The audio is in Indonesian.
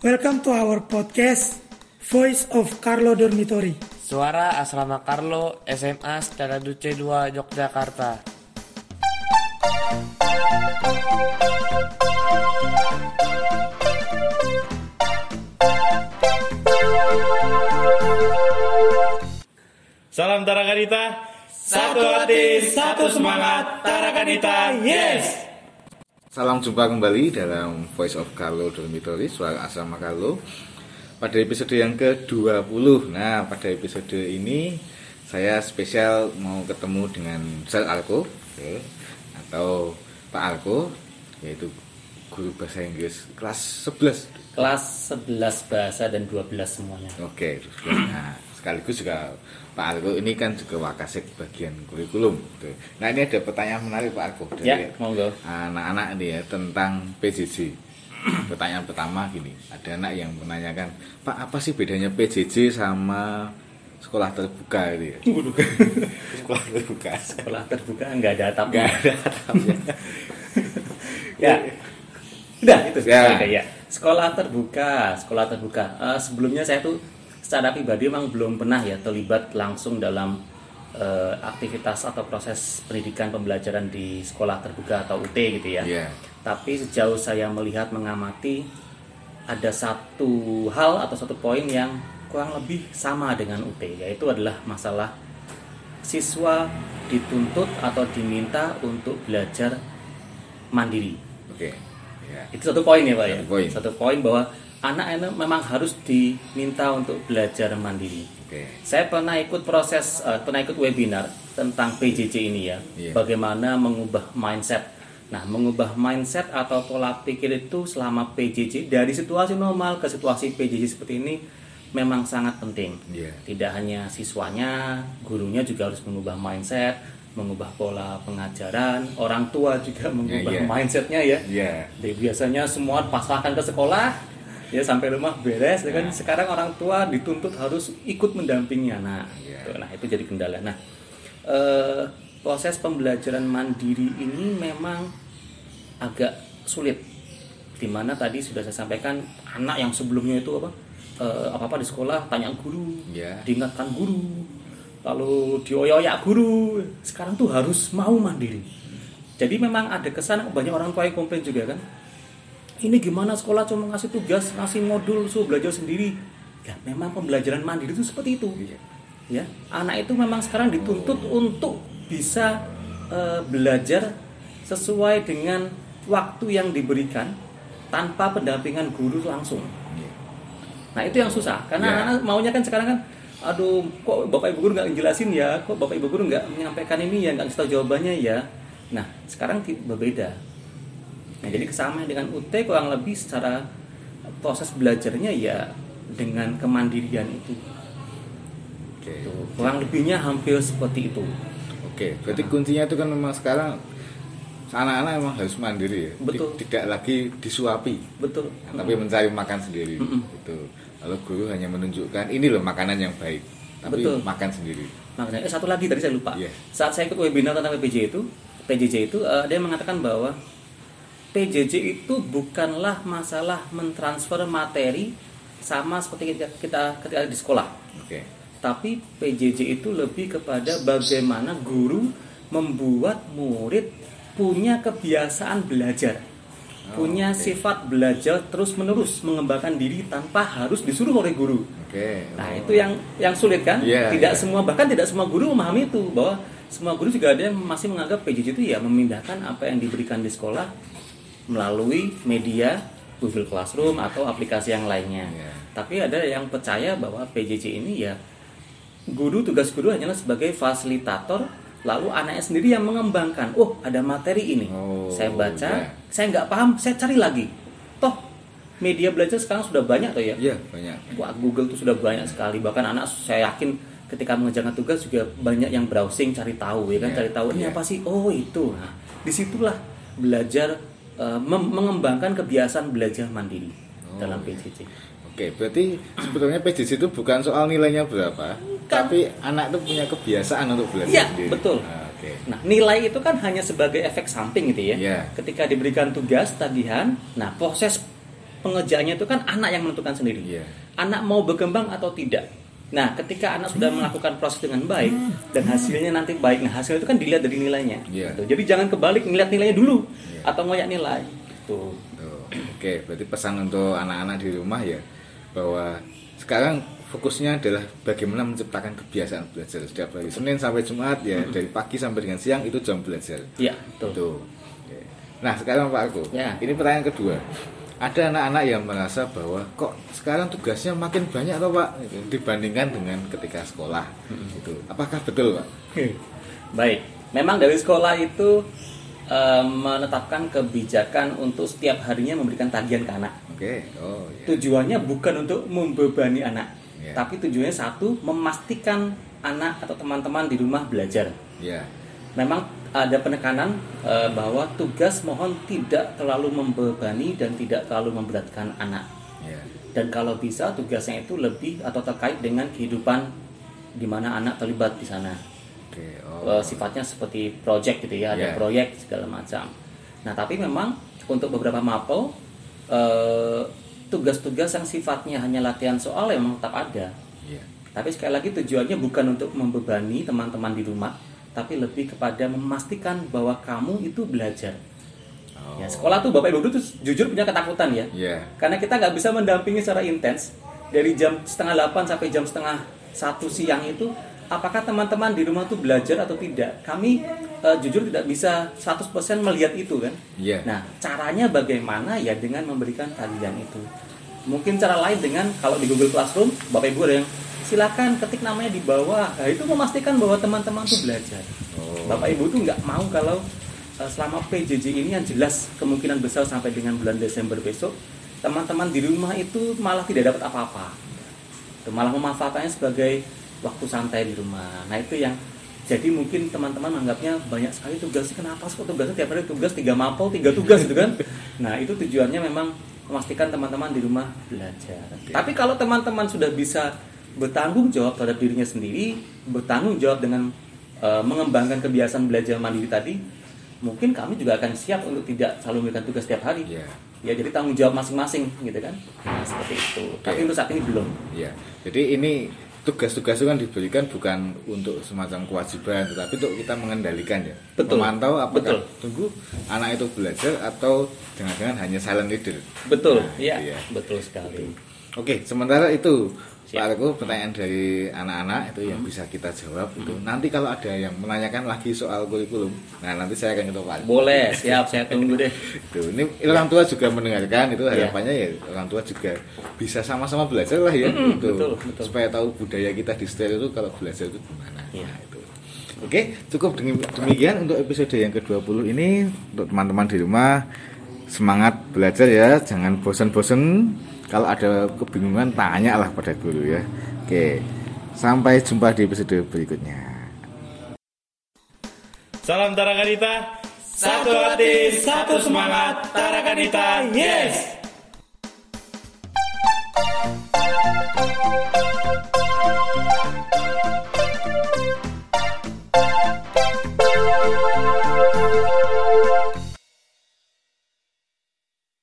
Welcome to our podcast, Voice of Carlo Dormitory. Suara Asrama Carlo SMA Secara Duce 2 Yogyakarta. Salam Tarakanita. Satu hati, satu semangat. Tarakanita, yes. Salam jumpa kembali dalam Voice of Carlo Dormitory, suara asrama Carlo. Pada episode yang ke-20. Nah, pada episode ini saya spesial mau ketemu dengan Sir Alko oke, atau Pak Alko yaitu guru bahasa Inggris kelas 11. kelas 11 bahasa dan 12 semuanya. Oke, terus nah, sekaligus juga Pak Alko ini kan juga wakasek bagian kurikulum. Nah, ini ada pertanyaan menarik Pak Alko dari Ya, anak-anak ini ya tentang PJJ. Pertanyaan pertama gini, ada anak yang menanyakan, Pak apa sih bedanya PJJ sama sekolah terbuka itu ya? sekolah terbuka. Sekolah terbuka nggak ada atapnya. Enggak ada atapnya. ya. Udah itu Ya. ya. Sekolah terbuka, sekolah terbuka. Eh, sebelumnya saya tuh secara pribadi memang belum pernah ya terlibat langsung dalam eh, aktivitas atau proses pendidikan pembelajaran di sekolah terbuka atau UT gitu ya. Iya. Tapi sejauh saya melihat mengamati ada satu hal atau satu poin yang kurang lebih sama dengan UT yaitu adalah masalah siswa dituntut atau diminta untuk belajar mandiri. Oke. Ya. Itu satu poin ya Pak ya. Satu poin. Satu poin bahwa anak ini memang harus diminta untuk belajar mandiri. Oke. Saya pernah ikut proses, eh, pernah ikut webinar tentang PJJ ini ya, Iya. bagaimana mengubah mindset. Nah, mengubah mindset atau pola pikir itu selama PJJ dari situasi normal ke situasi PJJ seperti ini memang sangat penting. Iya. Tidak hanya siswanya, gurunya juga harus mengubah mindset, mengubah pola pengajaran, orang tua juga mengubah iya. mindsetnya ya. Iya. Jadi biasanya semua pasrahkan ke sekolah, ya sampai rumah beres. ya kan sekarang orang tua dituntut harus ikut mendampingi anak. Gitu. Nah itu jadi kendala. Nah eh, proses pembelajaran mandiri ini memang agak sulit. Di mana tadi sudah saya sampaikan anak yang sebelumnya itu apa apa apa di sekolah tanya guru, Iya. diingatkan guru, lalu dioyak guru. Sekarang tuh harus mau mandiri. Jadi memang ada kesan banyak orang tua yang komplain juga kan. Ini gimana sekolah cuma ngasih tugas, ngasih modul, suruh belajar sendiri. Ya memang pembelajaran mandiri itu seperti itu. Ya, anak itu memang sekarang dituntut untuk bisa eh, belajar sesuai dengan waktu yang diberikan tanpa pendampingan guru langsung. Nah itu yang susah karena Ya. anak maunya kan sekarang kan, aduh kok bapak ibu guru nggak ngejelasin ya, kok bapak ibu guru nggak menyampaikan ini ya, nggak tahu jawabannya ya. Nah sekarang berbeda. Nah jadi kesamaan dengan UT kurang lebih secara proses belajarnya ya dengan kemandirian itu. Oke. Tuh, kurang lebihnya hampir seperti itu. Oke, berarti kuncinya itu kan memang sekarang anak-anak memang harus mandiri ya. Betul. Ti- Tidak lagi disuapi. Betul. Nah, tapi mencari makan sendiri Mm-mm. itu lalu guru hanya menunjukkan ini loh makanan yang baik tapi Betul. makan sendiri Makanya eh, satu lagi tadi saya lupa. Iya. Saat saya ikut webinar tentang PJJ itu, PJJ itu eh, dia mengatakan bahwa PJJ itu bukanlah masalah mentransfer materi sama seperti kita, kita ketika di sekolah. oke Tapi PJJ itu lebih kepada bagaimana guru membuat murid punya kebiasaan belajar. Oh, punya oke. sifat belajar terus-menerus mengembangkan diri tanpa harus disuruh oleh guru. oke Nah Oh. itu yang yang sulit kan? Iya, tidak iya. semua bahkan tidak semua guru memahami itu bahwa semua guru juga ada yang masih menganggap PJJ itu ya memindahkan apa yang diberikan di sekolah melalui media Google Classroom atau aplikasi yang lainnya. Iya. Tapi ada yang percaya bahwa PJJ ini ya guru tugas guru hanyalah sebagai fasilitator lalu anaknya sendiri yang mengembangkan. Oh ada materi ini, Oh, saya baca, iya. saya nggak paham, saya cari lagi. Toh media belajar sekarang sudah banyak tuh ya. iya banyak Wah, Google tuh sudah banyak sekali. Bahkan anak saya yakin ketika mengerjakan tugas juga banyak yang browsing cari tahu ya kan, Iya, cari tahu ini iya. apa sih? Oh, itu. Nah, di situlah belajar mem- mengembangkan kebiasaan belajar mandiri Oh, dalam iya. PJJ. oke berarti sebetulnya PJJ itu bukan soal nilainya berapa tapi anak itu punya kebiasaan untuk belajar Iya, sendiri betul. Ah, oke Nah, nilai itu kan hanya sebagai efek samping gitu ya. Iya. Ketika diberikan tugas tagihan, nah proses pengerjaannya itu kan anak yang menentukan sendiri. Iya. Anak mau berkembang atau tidak. Nah, ketika anak sudah melakukan proses dengan baik dan hasilnya nanti baik, nah hasil itu kan dilihat dari nilainya. Iya. Gitu. Jadi jangan kebalik ngeliat nilainya dulu Iya. atau ngoyak nilai. Tuh. Tuh, Oke, berarti pesan untuk anak-anak di rumah ya bahwa sekarang fokusnya adalah bagaimana menciptakan kebiasaan belajar setiap hari Senin sampai Jumat ya dari pagi sampai dengan siang itu jam belajar. Iya, tuh. Tuh. Oke. Nah sekarang Pak Argo, Ya. ini pertanyaan kedua. Ada anak-anak yang merasa bahwa kok sekarang tugasnya makin banyak toh Pak Gitu, dibandingkan dengan ketika sekolah. Itu apakah betul Pak? Baik, memang dari sekolah itu eh, menetapkan kebijakan untuk setiap harinya memberikan tagihan ke anak. Oke, oh ya. Tujuannya bukan untuk membebani anak, Iya. tapi tujuannya satu memastikan anak atau teman-teman di rumah belajar. Ya, Memang ada penekanan eh, bahwa tugas mohon tidak terlalu membebani dan tidak terlalu memberatkan anak. ya. Dan kalau bisa tugasnya itu lebih atau terkait dengan kehidupan di mana anak terlibat di sana. Oke, oh. Eh, sifatnya seperti project gitu ya, ada Yeah. proyek segala macam. Nah, tapi memang untuk beberapa mapel eh, tugas-tugas yang sifatnya hanya latihan soal memang tetap ada. Ya. Tapi sekali lagi tujuannya bukan untuk membebani teman-teman di rumah, tapi lebih kepada memastikan bahwa kamu itu belajar. Oh. Ya, sekolah tuh Bapak Ibu tuh jujur punya ketakutan ya. Ya. Karena kita nggak bisa mendampingi secara intens dari jam setengah 8 sampai jam setengah satu siang itu apakah teman-teman di rumah tuh belajar atau tidak kami eh, jujur tidak bisa 100% melihat itu kan Iya. nah caranya bagaimana ya dengan memberikan tagihan itu mungkin cara lain dengan kalau di Google Classroom Bapak Ibu ada yang silakan ketik namanya di bawah. Nah, itu memastikan bahwa teman-teman tuh belajar. Oh. Bapak Ibu tuh nggak mau kalau eh, selama PJJ ini yang jelas kemungkinan besar sampai dengan bulan Desember besok teman-teman di rumah itu malah tidak dapat apa-apa. Malah memanfaatkannya sebagai waktu santai di rumah. Nah itu yang jadi mungkin teman-teman menganggapnya banyak sekali tugasnya kenapa sih kok tugasnya tiap hari tugas? Tiga mapel tiga tugas gitu kan? Nah itu tujuannya memang memastikan teman-teman di rumah belajar. Tapi kalau teman-teman sudah bisa bertanggung jawab terhadap dirinya sendiri bertanggung jawab dengan eh, mengembangkan kebiasaan belajar mandiri tadi mungkin kami juga akan siap untuk tidak selalu memberikan tugas setiap hari. Iya. ya jadi tanggung jawab masing-masing gitu kan? Nah, seperti itu. Tapi untuk saat ini belum. Ya, jadi ini tugas-tugas itu kan diberikan bukan untuk semacam kewajiban, tetapi untuk kita mengendalikan ya, Betul. memantau apakah Betul. tunggu anak itu belajar atau jangan-jangan hanya silent leader. betul. Nah, iya. itu ya. betul sekali Oke, sementara itu Siap. Pak Argo pertanyaan dari anak-anak itu yang bisa kita jawab itu. Nanti kalau ada yang menanyakan lagi soal kurikulum, nah nanti saya akan ketemu Pak Argo. boleh siap saya tunggu deh Itu, ini orang tua juga mendengarkan itu Iya. harapannya ya orang tua juga bisa sama-sama belajar lah ya Mm-mm, itu betul, betul. supaya tahu budaya kita di setel itu kalau belajar itu gimana. Iya. Nah, itu. Oke, cukup demi- demikian untuk episode yang ke-20 ini untuk teman-teman di rumah semangat belajar ya, jangan bosan-bosan kalau ada kebingungan tanyalah pada guru ya. Oke sampai jumpa di episode berikutnya. Salam Tarakanita. Satu hati satu semangat. Tarakanita yes.